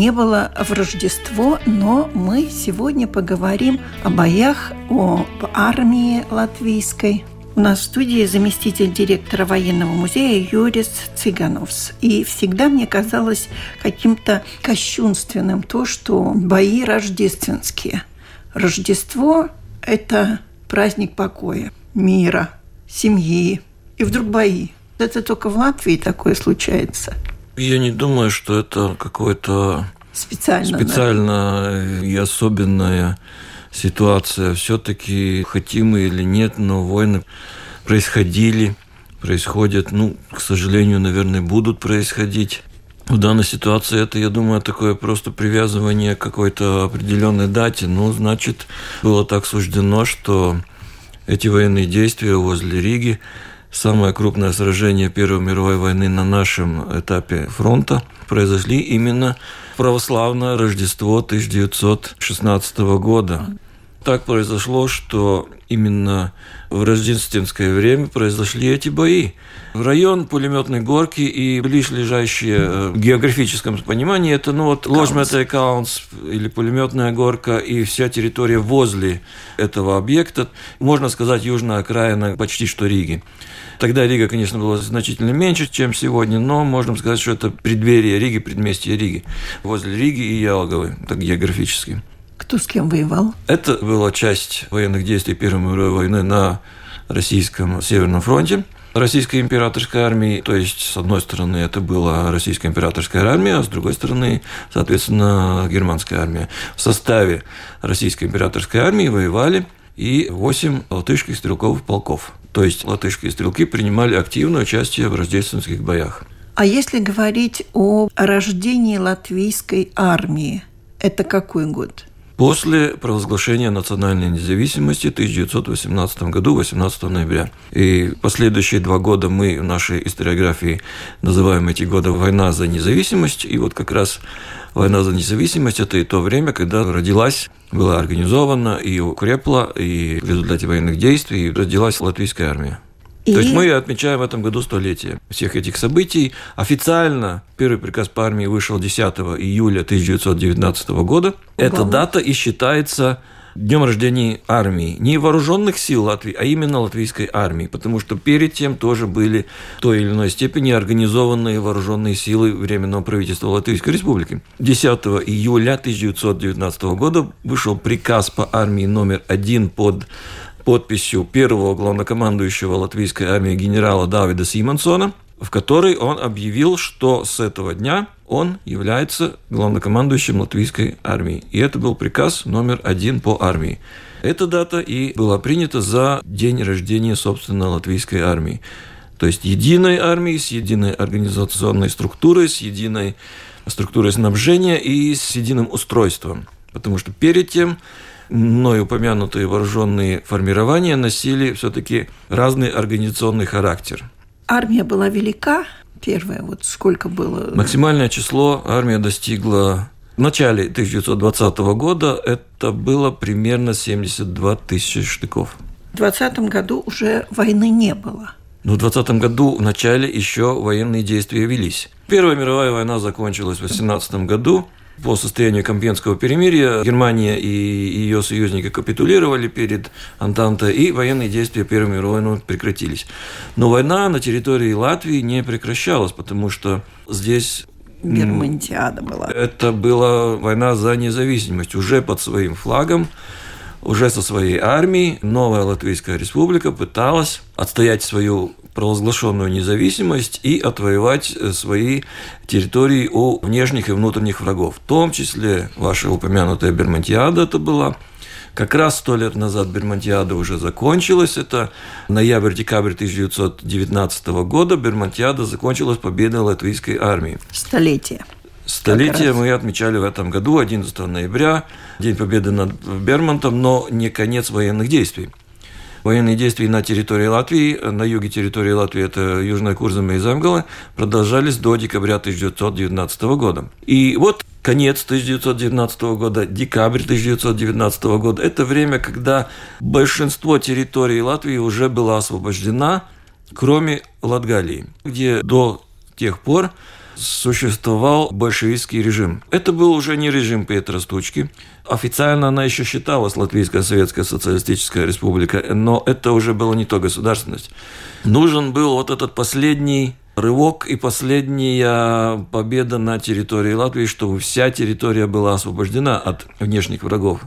Ни было в Рождество, но мы сегодня поговорим о боях, о армии латвийской. У нас в студии заместитель директора военного музея Юрис Цыгановс. И всегда мне казалось каким-то кощунственным то, что бои рождественские. Рождество – это праздник покоя, мира, семьи. И вдруг бои. Это только в Латвии такое случается – я не думаю, что это какое-то специально, специально и особенная ситуация. Все-таки хотим мы или нет, но войны происходили, происходят, ну, к сожалению, наверное, будут происходить. В данной ситуации это, я думаю, такое просто привязывание к какой-то определенной дате. Ну, значит, было так суждено, что эти военные действия возле Риги самое крупное сражение Первой мировой войны на нашем этапе фронта произошли именно православное Рождество 1916 года. Так произошло, что именно в рождественское время произошли эти бои. Район пулеметной горки и ближайшие э, в географическом понимании это ну вот Ложметая Каунс или пулеметная горка и вся территория возле этого объекта, можно сказать, южная окраина почти что Риги. Тогда Рига, конечно, была значительно меньше, чем сегодня, но можно сказать, что это преддверие Риги, предместье Риги, возле Риги и Ялговы, так географически. Кто с кем воевал? Это была часть военных действий Первой мировой войны на российском Северном фронте. Российской императорской армии, то есть, с одной стороны, это была Российская императорская армия, а с другой стороны, соответственно, германская армия. В составе Российской императорской армии воевали и 8 латышских стрелковых полков. То есть латышские стрелки принимали активное участие в рождественских боях. А если говорить о рождении латвийской армии, это какой год? После провозглашения национальной независимости в 1918 году, 18 ноября. И последующие два года мы в нашей историографии называем эти годы «Война за независимость». И вот как раз война за независимость – это и то время, когда родилась, была организована и укрепла, и в результате военных действий родилась латвийская армия. И... То есть мы отмечаем в этом году столетие всех этих событий. Официально первый приказ по армии вышел 10 июля 1919 года. Ого. Эта дата и считается днем рождения армии. Не вооруженных сил Латвии, а именно латвийской армии. Потому что перед тем тоже были в той или иной степени организованные вооруженные силы Временного правительства Латвийской Республики. 10 июля 1919 года вышел приказ по армии номер один под подписью первого главнокомандующего латвийской армии генерала Давида Симонсона, в которой он объявил, что с этого дня он является главнокомандующим латвийской армии. И это был приказ номер один по армии. Эта дата и была принята за день рождения, собственно, латвийской армии. То есть единой армии с единой организационной структурой, с единой структурой снабжения и с единым устройством. Потому что перед тем мной упомянутые вооруженные формирования носили все-таки разный организационный характер. Армия была велика, первая, вот сколько было? Максимальное число армия достигла в начале 1920 года, это было примерно 72 тысячи штыков. В 20 году уже войны не было. Но в 20 году в начале еще военные действия велись. Первая мировая война закончилась в 18 году по состоянию Компьенского перемирия Германия и ее союзники капитулировали перед Антантой, и военные действия Первой мировой войны прекратились. Но война на территории Латвии не прекращалась, потому что здесь Германтиада была. Это была война за независимость. Уже под своим флагом, уже со своей армией новая Латвийская республика пыталась отстоять свою провозглашенную независимость и отвоевать э, свои территории у внешних и внутренних врагов. В том числе ваша упомянутая Бермонтиада это была. Как раз сто лет назад Бермонтиада уже закончилась. Это ноябрь-декабрь 1919 года. Бермонтиада закончилась победой латвийской армии. Столетие. Столетие мы отмечали в этом году, 11 ноября, День Победы над Бермонтом, но не конец военных действий. Военные действия на территории Латвии, на юге территории Латвии, это Южная Курзама и Замгала, продолжались до декабря 1919 года. И вот конец 1919 года, декабрь 1919 года – это время, когда большинство территорий Латвии уже было освобождена, кроме Латгалии, где до тех пор существовал большевистский режим. Это был уже не режим Петра Стучки. Официально она еще считалась Латвийская Советская Социалистическая Республика, но это уже была не то государственность. Нужен был вот этот последний рывок и последняя победа на территории Латвии, чтобы вся территория была освобождена от внешних врагов.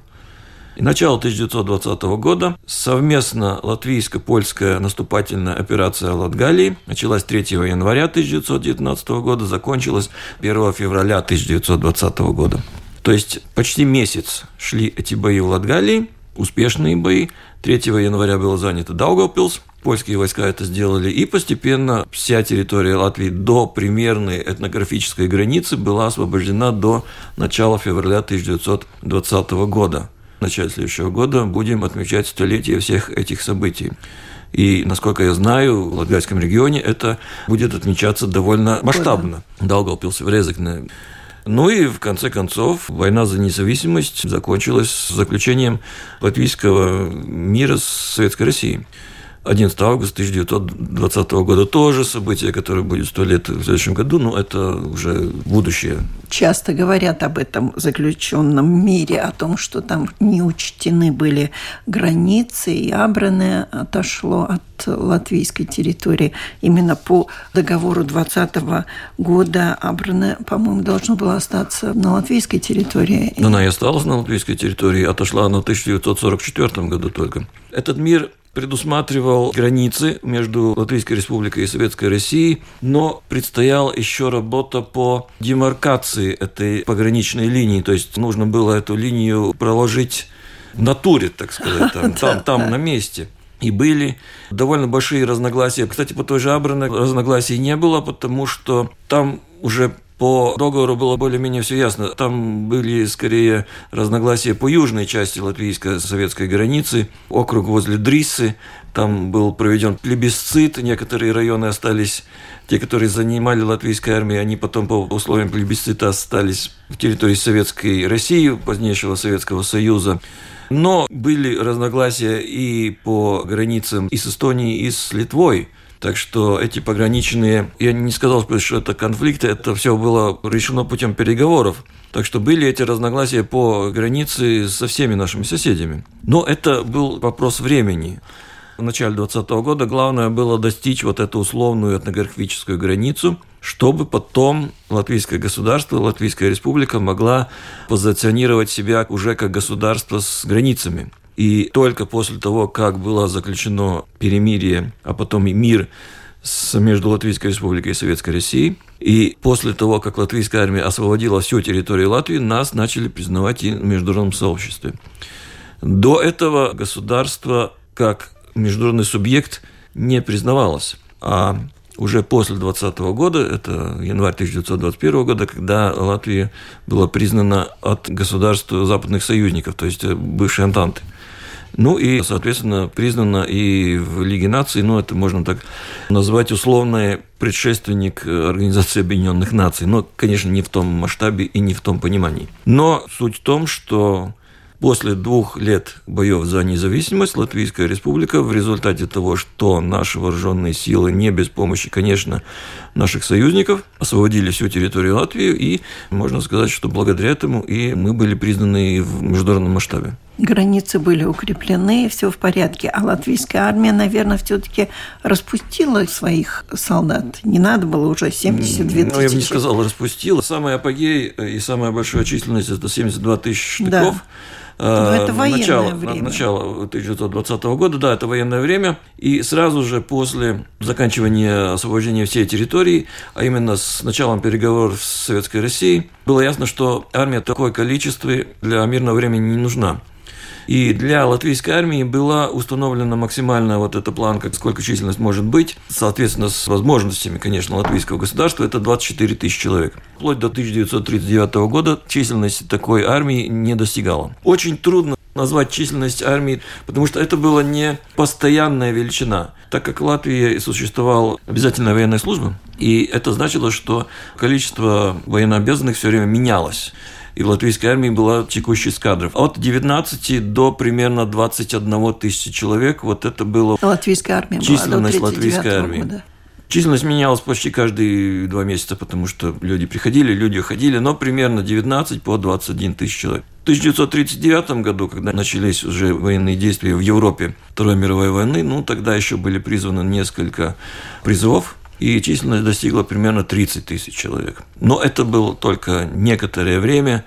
Начало 1920 года совместно латвийско-польская наступательная операция Латгалии началась 3 января 1919 года, закончилась 1 февраля 1920 года. То есть почти месяц шли эти бои в Латгалии, успешные бои. 3 января было занято Даугавпилс, польские войска это сделали, и постепенно вся территория Латвии до примерной этнографической границы была освобождена до начала февраля 1920 года начале следующего года будем отмечать столетие всех этих событий. И, насколько я знаю, в Латгальском регионе это будет отмечаться довольно масштабно. В Резекне. Ну и, в конце концов, война за независимость закончилась с заключением латвийского мира с Советской Россией. 11 августа 1920 года тоже событие, которое будет сто лет в следующем году, но это уже будущее. Часто говорят об этом заключенном мире, о том, что там не учтены были границы, и Абране отошло от латвийской территории. Именно по договору 20 года Абране, по-моему, должно было остаться на латвийской территории. Она и осталась на латвийской территории, отошла она в 1944 году только. Этот мир предусматривал границы между Латвийской Республикой и Советской Россией, но предстояла еще работа по демаркации этой пограничной линии, то есть нужно было эту линию проложить в натуре, так сказать, там, там, там на месте. И были довольно большие разногласия. Кстати, по той же Абране разногласий не было, потому что там уже по договору было более-менее все ясно. Там были скорее разногласия по южной части латвийско-советской границы, округ возле Дриссы. Там был проведен плебисцит, некоторые районы остались, те, которые занимали латвийская армия, они потом по условиям плебисцита остались в территории Советской России, позднейшего Советского Союза. Но были разногласия и по границам и с Эстонией, и с Литвой. Так что эти пограничные, я не сказал, что это конфликты, это все было решено путем переговоров. Так что были эти разногласия по границе со всеми нашими соседями. Но это был вопрос времени. В начале 2020 года главное было достичь вот эту условную этнографическую границу, чтобы потом латвийское государство, Латвийская республика могла позиционировать себя уже как государство с границами. И только после того, как было заключено перемирие, а потом и мир с, между Латвийской Республикой и Советской Россией, и после того, как латвийская армия освободила всю территорию Латвии, нас начали признавать и в международном сообществе. До этого государство как международный субъект не признавалось. А уже после 2020 года, это январь 1921 года, когда Латвия была признана от государства западных союзников, то есть бывшей Антанты. Ну и, соответственно, признана и в Лиге наций, ну это можно так назвать условный предшественник Организации Объединенных Наций, но, конечно, не в том масштабе и не в том понимании. Но суть в том, что После двух лет боев за независимость Латвийская республика в результате того, что наши вооруженные силы не без помощи, конечно, наших союзников освободили всю территорию Латвии, и можно сказать, что благодаря этому и мы были признаны в международном масштабе. Границы были укреплены, все в порядке. А латвийская армия, наверное, все-таки распустила своих солдат. Не надо было уже 72 тысячи. Ну, я бы не сказал распустила. Самый апогей и самая большая численность – это 72 тысячи штыков. Да Но это военное начало, время. Начало 1920 года, да, это военное время. И сразу же после заканчивания освобождения всей территории, а именно с началом переговоров с Советской Россией, было ясно, что армия такое количество для мирного времени не нужна. И для латвийской армии была установлена максимальная вот эта планка, сколько численность может быть, соответственно, с возможностями, конечно, латвийского государства, это 24 тысячи человек. Вплоть до 1939 года численность такой армии не достигала. Очень трудно назвать численность армии, потому что это была не постоянная величина. Так как в Латвии существовала обязательная военная служба, и это значило, что количество военнообязанных все время менялось и в латвийской армии была текущая эскадров. От 19 до примерно 21 тысячи человек, вот это было Латвийская армия численность была латвийской армии. Года. Численность менялась почти каждые два месяца, потому что люди приходили, люди уходили, но примерно 19 по 21 тысяч человек. В 1939 году, когда начались уже военные действия в Европе Второй мировой войны, ну, тогда еще были призваны несколько призывов, и численность достигла примерно 30 тысяч человек. Но это было только некоторое время,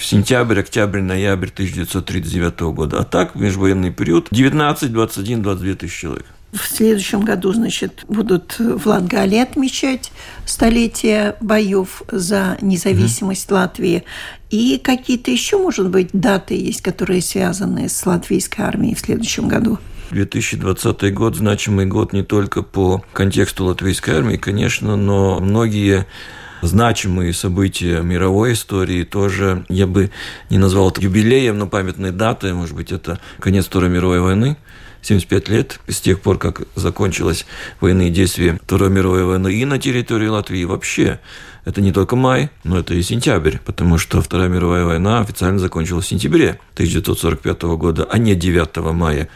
сентябрь, октябрь, ноябрь 1939 года. А так, в межвоенный период 19, 21, 22 тысячи человек. В следующем году, значит, будут в Латгале отмечать столетие боев за независимость mm-hmm. Латвии. И какие-то еще, может быть, даты есть, которые связаны с латвийской армией в следующем году? 2020 год – значимый год не только по контексту латвийской армии, конечно, но многие значимые события мировой истории тоже, я бы не назвал это юбилеем, но памятной датой, может быть, это конец Второй мировой войны, 75 лет с тех пор, как закончились военные действия Второй мировой войны и на территории Латвии вообще. Это не только май, но это и сентябрь, потому что Вторая мировая война официально закончилась в сентябре 1945 года, а не 9 мая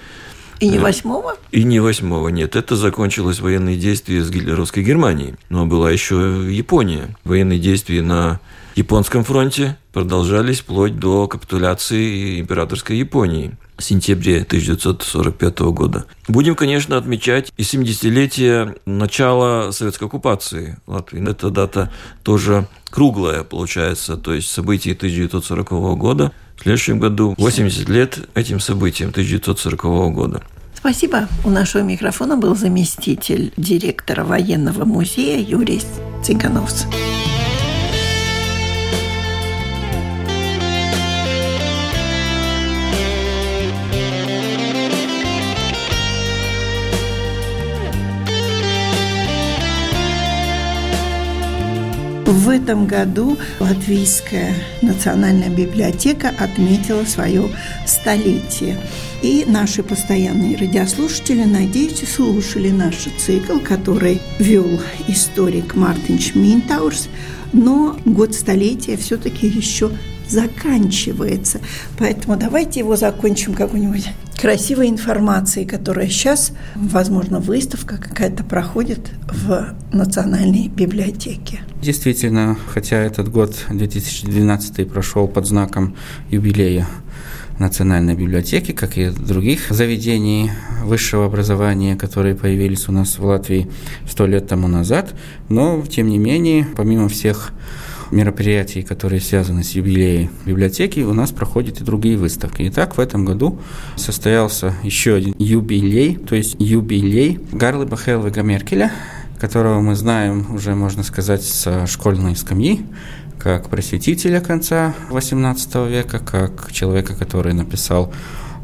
и не восьмого? И не восьмого, нет. Это закончилось военные действия с гитлеровской Германией. Но была еще Япония. Военные действия на японском фронте продолжались вплоть до капитуляции императорской Японии в сентябре 1945 года. Будем, конечно, отмечать и 70-летие начала советской оккупации Латвии. Эта дата тоже круглая, получается, то есть события 1940 года – в следующем году 80 лет этим событиям 1940 года. Спасибо. У нашего микрофона был заместитель директора военного музея Юрий Цыгановский. В этом году Латвийская национальная библиотека отметила свое столетие. И наши постоянные радиослушатели, надеюсь, слушали наш цикл, который вел историк Мартин Шминтаурс. Но год столетия все-таки еще заканчивается. Поэтому давайте его закончим какой-нибудь красивой информацией, которая сейчас, возможно, выставка какая-то проходит в Национальной библиотеке. Действительно, хотя этот год 2012 прошел под знаком юбилея Национальной библиотеки, как и других заведений высшего образования, которые появились у нас в Латвии сто лет тому назад. Но, тем не менее, помимо всех мероприятий, которые связаны с юбилеем библиотеки, у нас проходят и другие выставки. Итак, в этом году состоялся еще один юбилей, то есть юбилей Гарлы Бахелвига Меркеля, которого мы знаем уже, можно сказать, с школьной скамьи, как просветителя конца XVIII века, как человека, который написал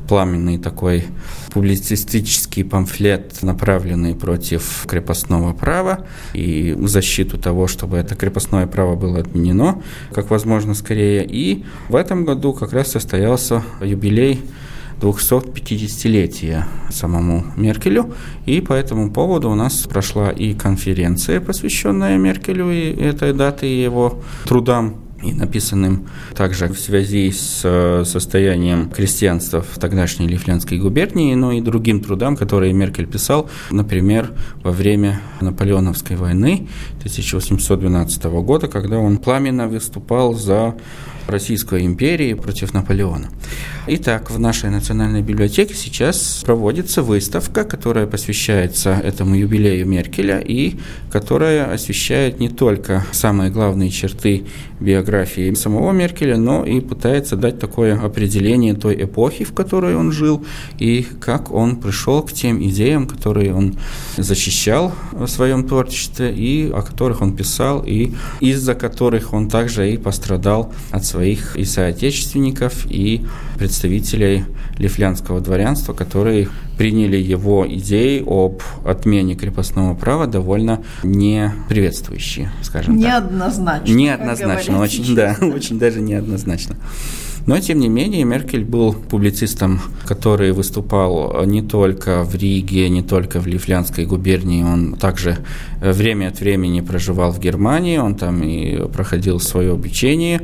пламенный такой публицистический памфлет, направленный против крепостного права и в защиту того, чтобы это крепостное право было отменено, как возможно скорее. И в этом году как раз состоялся юбилей 250-летия самому Меркелю, и по этому поводу у нас прошла и конференция, посвященная Меркелю и этой даты и его трудам и написанным. Также в связи с э, состоянием крестьянства в тогдашней Лифлянской губернии, но и другим трудам, которые Меркель писал, например, во время Наполеоновской войны 1812 года, когда он пламенно выступал за Российской империи против Наполеона. Итак, в нашей национальной библиотеке сейчас проводится выставка, которая посвящается этому юбилею Меркеля и которая освещает не только самые главные черты биографии самого Меркеля, но и пытается дать такое определение той эпохи, в которой он жил, и как он пришел к тем идеям, которые он защищал в своем творчестве, и о которых он писал, и из-за которых он также и пострадал от своих и соотечественников, и представителей лифлянского дворянства, которые приняли его идеи об отмене крепостного права довольно не приветствующие, скажем неоднозначно, так. Неоднозначно. Неоднозначно, очень, да, очень даже неоднозначно. Но, тем не менее, Меркель был публицистом, который выступал не только в Риге, не только в Лифлянской губернии, он также время от времени проживал в Германии, он там и проходил свое обучение,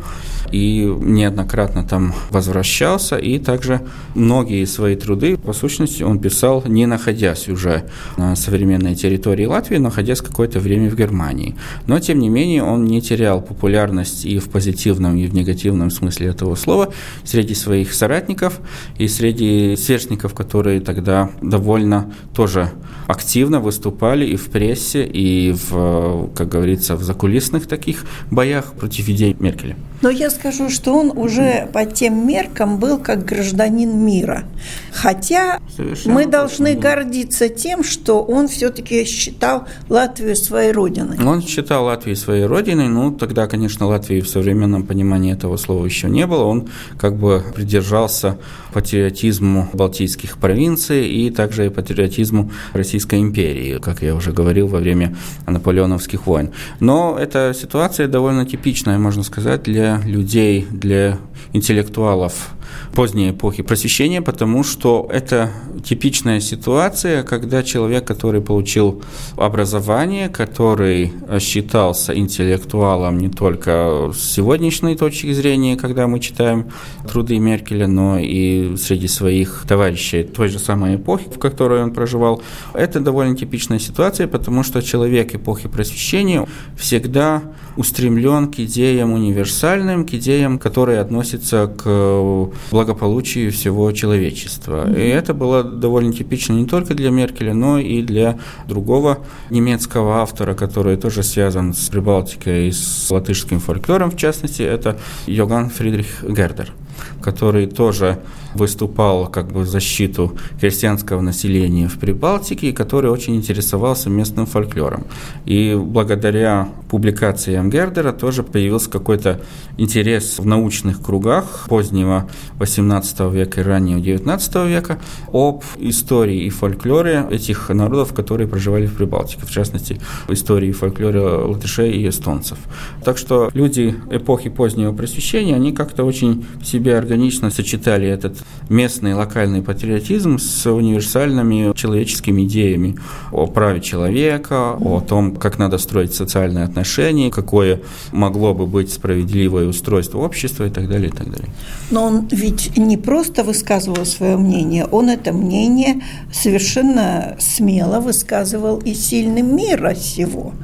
и неоднократно там возвращался, и также многие свои труды, по сущности, он писал, не находясь уже на современной территории Латвии, находясь какое-то время в Германии. Но, тем не менее, он не терял популярность и в позитивном, и в негативном смысле этого слова, среди своих соратников и среди сверстников, которые тогда довольно тоже активно выступали и в прессе, и в, как говорится, в закулисных таких боях против идей Меркеля. Но я скажу, что он уже по тем меркам был как гражданин мира. Хотя Совершенно мы должны точно. гордиться тем, что он все-таки считал Латвию своей родиной. Он считал Латвию своей родиной, ну тогда, конечно, Латвии в современном понимании этого слова еще не было. Он как бы придержался патриотизму балтийских провинций и также и патриотизму Российской империи, как я уже говорил, во время наполеоновских войн. Но эта ситуация довольно типичная, можно сказать, для людей, для интеллектуалов поздней эпохи просвещения, потому что это типичная ситуация, когда человек, который получил образование, который считался интеллектуалом не только с сегодняшней точки зрения, когда мы читаем труды Меркеля, но и среди своих товарищей той же самой эпохи, в которой он проживал. Это довольно типичная ситуация, потому что человек эпохи просвещения всегда устремлен к идеям универсальным, к идеям, которые относятся к благополучию всего человечества. И это было довольно типично не только для Меркеля, но и для другого немецкого автора, который тоже связан с Прибалтикой и с латышским фольклором, в частности, это Йоган Фридрих Гердер который тоже выступал как бы в защиту крестьянского населения в Прибалтике, и который очень интересовался местным фольклором. И благодаря публикациям Гердера тоже появился какой-то интерес в научных кругах позднего 18 века и раннего 19 века об истории и фольклоре этих народов, которые проживали в Прибалтике, в частности, истории и фольклоре латышей и эстонцев. Так что люди эпохи позднего просвещения, они как-то очень в себе органично сочетали этот местный локальный патриотизм с универсальными человеческими идеями о праве человека, о том, как надо строить социальные отношения, какое могло бы быть справедливое устройство общества и так далее, и так далее. Но он ведь не просто высказывал свое мнение, он это мнение совершенно смело высказывал и сильным мира сего.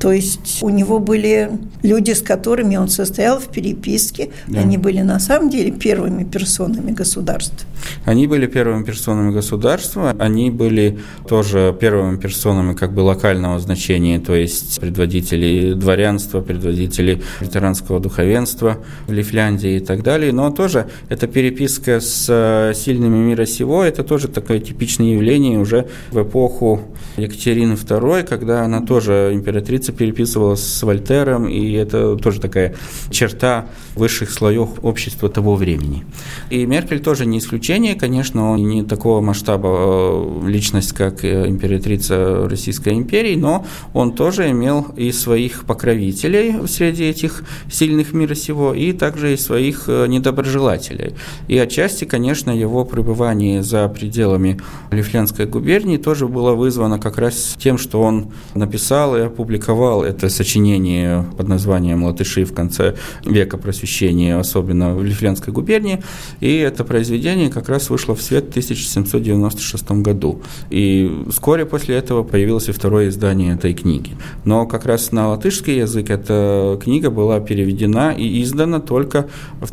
То есть у него были люди, с которыми он состоял в переписке, да. они были на самом деле первыми персонами государства. Они были первыми персонами государства, они были тоже первыми персонами как бы локального значения, то есть предводители дворянства, предводители ветеранского духовенства в Лифляндии и так далее. Но тоже эта переписка с э, сильными мира сего, это тоже такое типичное явление уже в эпоху Екатерины II, когда она тоже императрица переписывалась с Вольтером, и это тоже такая черта высших слоев общества того времени. И Меркель тоже не исключение, конечно, он не такого масштаба э, личность, как э, императрица Российской империи, но он тоже имел и своих покровителей среди этих сильных мира сего, и также и своих недоброжелателей доброжелателей. И отчасти, конечно, его пребывание за пределами Лифленской губернии тоже было вызвано как раз тем, что он написал и опубликовал это сочинение под названием «Латыши в конце века просвещения», особенно в Лифленской губернии. И это произведение как раз вышло в свет в 1796 году. И вскоре после этого появилось и второе издание этой книги. Но как раз на латышский язык эта книга была переведена и издана только в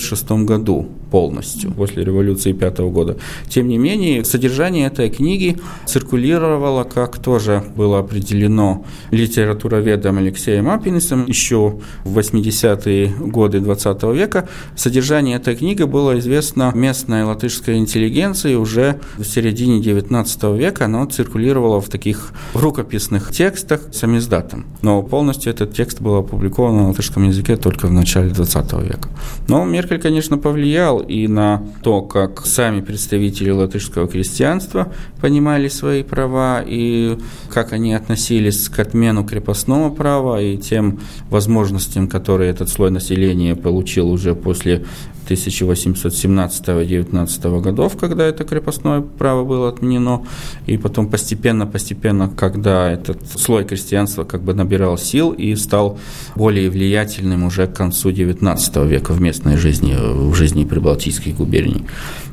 1906 году полностью, после революции пятого года. Тем не менее, содержание этой книги циркулировало, как тоже было определено литературоведом Алексеем Апинисом еще в 80-е годы 20 века. Содержание этой книги было известно местной латышской интеллигенции уже в середине 19 века. Оно циркулировало в таких рукописных текстах самиздатом. Но полностью этот текст был опубликован на латышском языке только в начале 20 века. Но Меркель, конечно, повлиял и на то, как сами представители латышского крестьянства понимали свои права и как они относились к отмену крепостного права и тем возможностям, которые этот слой населения получил уже после 1817-19 годов, когда это крепостное право было отменено, и потом постепенно-постепенно, когда этот слой крестьянства как бы набирал сил и стал более влиятельным уже к концу XIX века в местной жизни, в жизни прибалтийских губерний.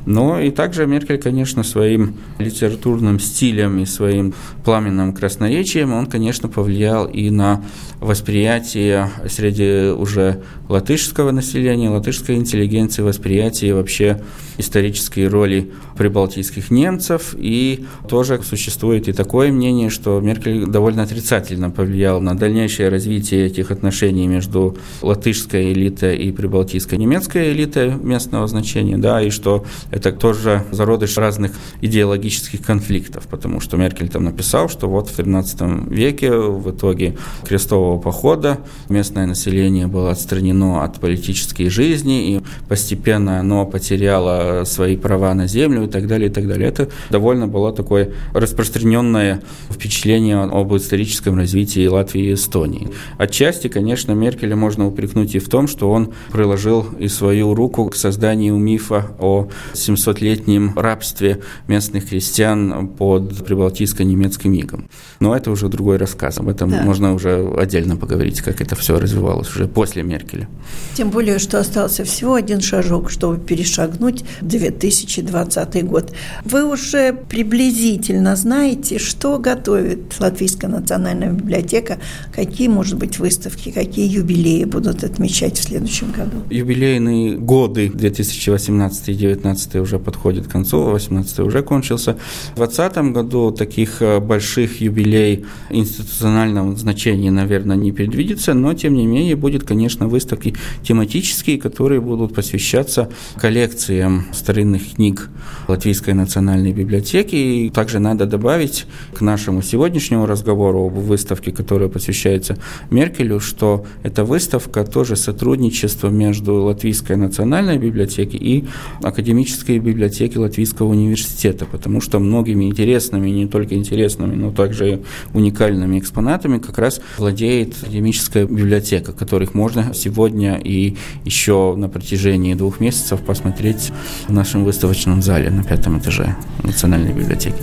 Но и также Меркель, конечно, своим литературным стилем и своим пламенным красноречием, он, конечно, повлиял и на восприятие среди уже латышского населения, латышской интеллигенции, восприятие вообще исторической роли прибалтийских немцев. И тоже существует и такое мнение, что Меркель довольно отрицательно повлиял на дальнейшее развитие этих отношений между латышской элитой и прибалтийской немецкой элитой местного значения, да, и что это тоже зародыш разных идеологических конфликтов, потому что Меркель там написал, что вот в 13 веке в итоге крестового похода местное население было отстранено от политической жизни, и постепенно оно потеряло свои права на землю и так далее, и так далее. Это довольно было такое распространенное впечатление об историческом развитии Латвии и Эстонии. Отчасти, конечно, Меркеля можно упрекнуть и в том, что он приложил и свою руку к созданию мифа о 700-летнем рабстве местных крестьян под прибалтийско-немецким игом. Но это уже другой рассказ. Об этом да. можно уже отдельно поговорить, как это все развивалось уже после Меркеля. Тем более, что остался всего один шажок, чтобы перешагнуть 2020 год. Вы уже приблизительно знаете, что готовит Латвийская национальная библиотека, какие, может быть, выставки, какие юбилеи будут отмечать в следующем году? Юбилейные годы 2018 и 2019 уже подходит к концу, 18 уже кончился. В 2020 году таких э, больших юбилей институционального значения, наверное, не предвидится, но, тем не менее, будет, конечно, выставки тематические, которые будут посвящаться коллекциям старинных книг Латвийской национальной библиотеки. И также надо добавить к нашему сегодняшнему разговору об выставке, которая посвящается Меркелю, что эта выставка тоже сотрудничество между Латвийской национальной библиотекой и академической библиотекой Латвийского университета, потому что многими интересными, не только интересными, но также уникальными экспонатами как раз владеет академическая библиотека, которых можно сегодня и еще на протяжении двух месяцев посмотреть в нашем выставочном зале на пятом этаже Национальной библиотеки.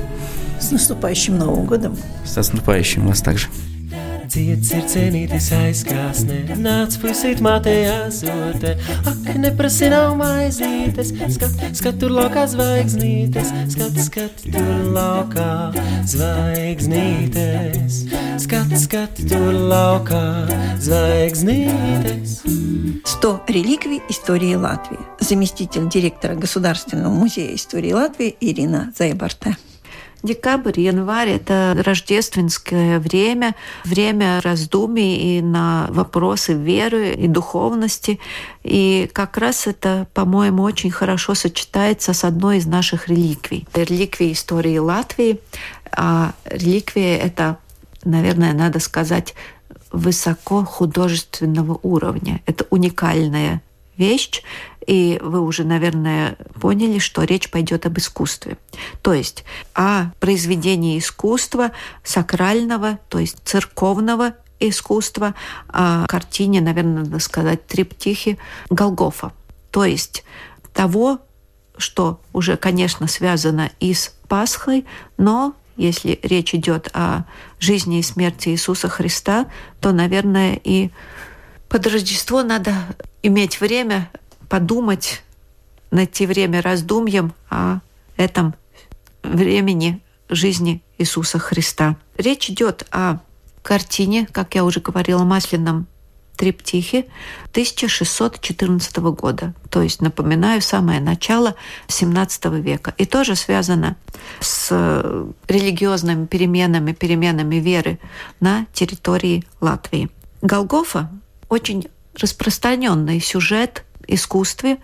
С наступающим Новым годом! С наступающим вас также! Ciets ir cienītis aizkrāsnē, nāc pusīt mātējā zote, ak, neprasi nav maizītes, skat, skat tur laukā zvaigznītes, skat, skat tur laukā zvaigznītes, skat, skat tur laukā zvaigznītes. 100 реликвий истории Латвии. Заместитель директора Государственного музея истории Латвии Ирина Зайбарта. Декабрь, январь – это рождественское время, время раздумий и на вопросы веры и духовности. И как раз это, по-моему, очень хорошо сочетается с одной из наших реликвий. Реликвия истории Латвии. А реликвия – это, наверное, надо сказать, высоко художественного уровня. Это уникальная вещь, и вы уже, наверное, поняли, что речь пойдет об искусстве. То есть о произведении искусства сакрального, то есть церковного искусства, о картине, наверное, надо сказать, триптихе Голгофа. то есть того, что уже, конечно, связано и с Пасхой, но если речь идет о жизни и смерти Иисуса Христа, то, наверное, и под Рождество надо иметь время подумать, найти время раздумьям о этом времени жизни Иисуса Христа. Речь идет о картине, как я уже говорила, масляном триптихе 1614 года. То есть, напоминаю, самое начало 17 века. И тоже связано с религиозными переменами, переменами веры на территории Латвии. Голгофа очень распространенный сюжет искусстве,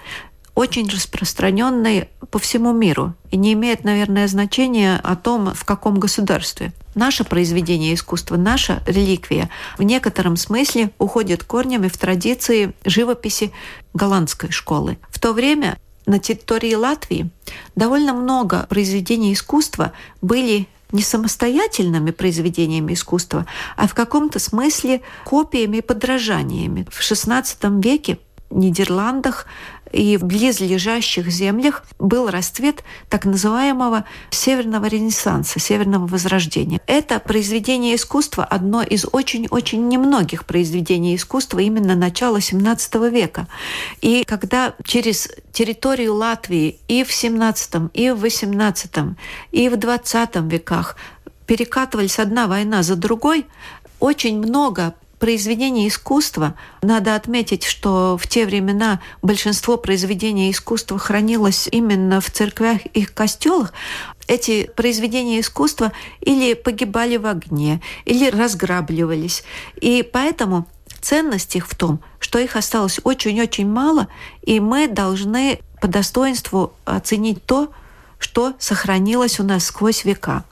очень распространенный по всему миру и не имеет, наверное, значения о том, в каком государстве. Наше произведение искусства, наша реликвия в некотором смысле уходит корнями в традиции живописи голландской школы. В то время на территории Латвии довольно много произведений искусства были не самостоятельными произведениями искусства, а в каком-то смысле копиями и подражаниями. В XVI веке Нидерландах и в близлежащих землях был расцвет так называемого Северного Ренессанса, Северного Возрождения. Это произведение искусства, одно из очень-очень немногих произведений искусства именно начала XVII века. И когда через территорию Латвии и в XVII, и в XVIII, и в XX веках перекатывались одна война за другой, очень много произведения искусства. Надо отметить, что в те времена большинство произведений искусства хранилось именно в церквях и костелах. Эти произведения искусства или погибали в огне, или разграбливались. И поэтому ценность их в том, что их осталось очень-очень мало, и мы должны по достоинству оценить то, что сохранилось у нас сквозь века.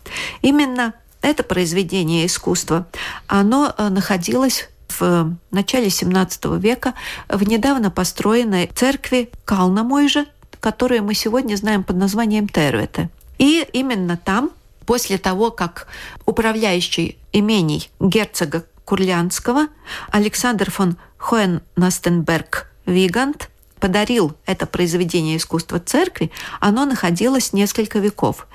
Именно это произведение искусства, оно э, находилось в начале XVII века в недавно построенной церкви Калнамойжа, которую мы сегодня знаем под названием Тервете. И именно там, после того, как управляющий имений герцога Курлянского Александр фон Хоеннастенберг Вигант подарил это произведение искусства церкви, оно находилось несколько веков.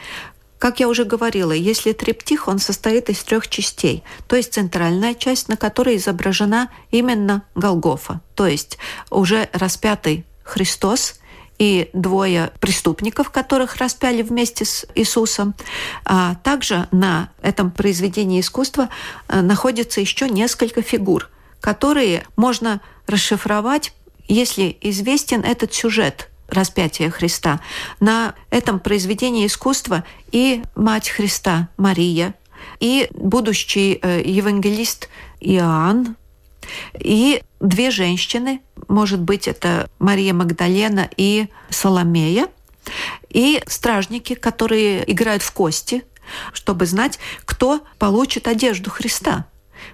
Как я уже говорила, если триптих, он состоит из трех частей. То есть центральная часть, на которой изображена именно Голгофа, то есть уже распятый Христос и двое преступников, которых распяли вместе с Иисусом. А также на этом произведении искусства э, находится еще несколько фигур, которые можно расшифровать, если известен этот сюжет – распятия Христа. На этом произведении искусства и Мать Христа Мария, и будущий э, евангелист Иоанн, и две женщины, может быть, это Мария Магдалена и Соломея, и стражники, которые играют в кости, чтобы знать, кто получит одежду Христа.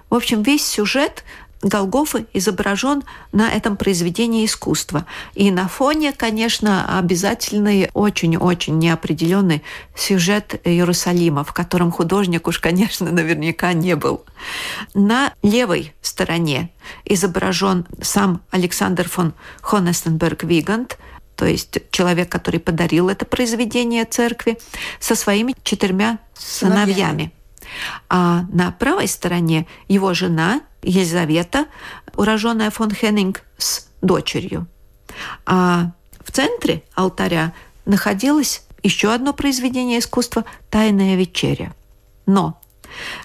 В общем, весь сюжет Голгофа изображен на этом произведении искусства. И на фоне, конечно, обязательный очень-очень неопределенный сюжет Иерусалима, в котором художник уж, конечно, наверняка не был. На левой стороне изображен сам Александр фон Хонестенберг-Вигант, то есть человек, который подарил это произведение церкви, со своими четырьмя сыновьями. сыновьями. А на правой стороне его жена Елизавета, уроженная фон Хеннинг, с дочерью. А в центре алтаря находилось еще одно произведение искусства «Тайная вечеря». Но,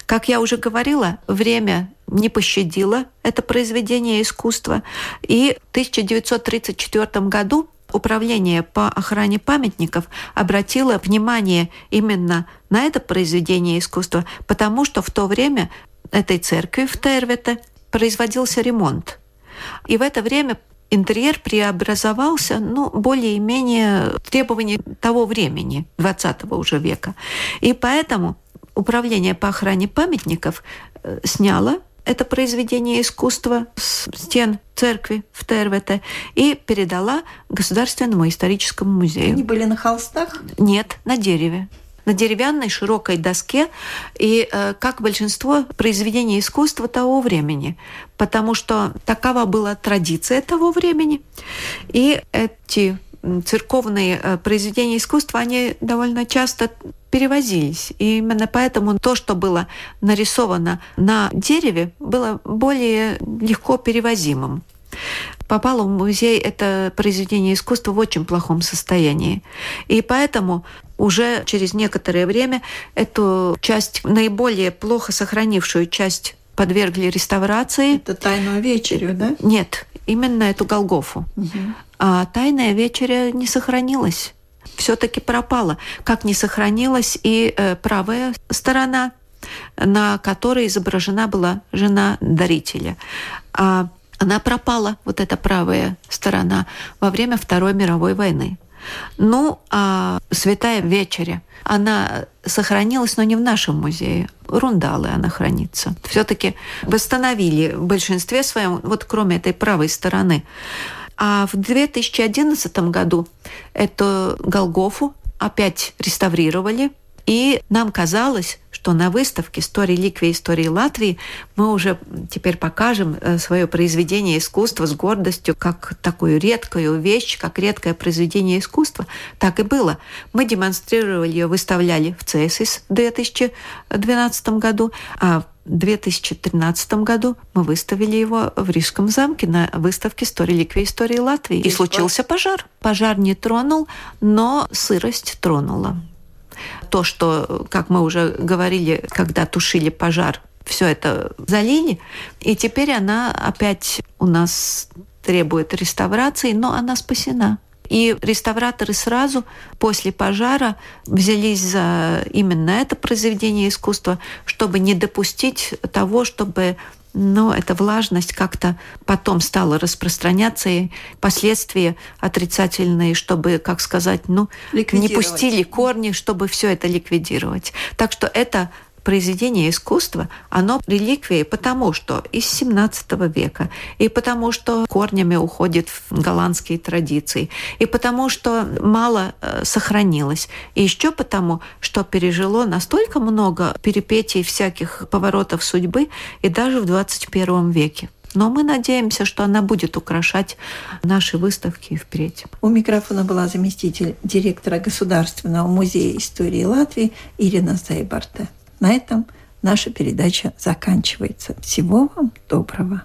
как я уже говорила, время не пощадило это произведение искусства, и в 1934 году Управление по охране памятников обратило внимание именно на это произведение искусства, потому что в то время этой церкви в Тервете производился ремонт. И в это время интерьер преобразовался, ну, более-менее требований того времени, 20 уже века. И поэтому Управление по охране памятников э, сняло это произведение искусства с стен церкви в Тервете и передала Государственному историческому музею. Они были на холстах? Нет, на дереве. на деревянной широкой доске, и э, как большинство произведений искусства того времени, потому что такова была традиция того времени. И эти церковные э, произведения искусства, они довольно часто перевозились. И именно поэтому то, что было нарисовано на дереве, было более легко перевозимым. Попало в музей это произведение искусства в очень плохом состоянии. И поэтому уже через некоторое время эту часть, наиболее плохо сохранившую часть подвергли реставрации. Это тайную вечерю, да? Нет, именно эту Голгофу. Угу. А тайная вечеря не сохранилась. Все-таки пропала. Как не сохранилась и э, правая сторона, на которой изображена была жена дарителя. А она пропала, вот эта правая сторона, во время Второй мировой войны. Ну, а Святая Вечеря, она сохранилась, но не в нашем музее. Рундалы она хранится. Все-таки восстановили в большинстве своем, вот кроме этой правой стороны. А в 2011 году эту Голгофу опять реставрировали, и нам казалось, что на выставке «История реликвии истории Латвии» мы уже теперь покажем э, свое произведение искусства с гордостью, как такую редкую вещь, как редкое произведение искусства. Так и было. Мы демонстрировали ее, выставляли в ЦСИС в 2012 году, а в 2013 году мы выставили его в Рижском замке на выставке «История реликвии истории Латвии». И случился пожар. Пожар не тронул, но сырость тронула то, что, как мы уже говорили, когда тушили пожар, все это залили, и теперь она опять у нас требует реставрации, но она спасена. И реставраторы сразу после пожара взялись за именно это произведение искусства, чтобы не допустить того, чтобы но эта влажность как-то потом стала распространяться, и последствия отрицательные, чтобы, как сказать, ну, не пустили корни, чтобы все это ликвидировать. Так что это произведение искусства, оно реликвии потому, что из 17 века, и потому, что корнями уходит в голландские традиции, и потому, что мало э, сохранилось, и еще потому, что пережило настолько много перипетий всяких поворотов судьбы и даже в 21 веке. Но мы надеемся, что она будет украшать наши выставки и впредь. У микрофона была заместитель директора Государственного музея истории Латвии Ирина Зайбарта. На этом наша передача заканчивается. Всего вам доброго.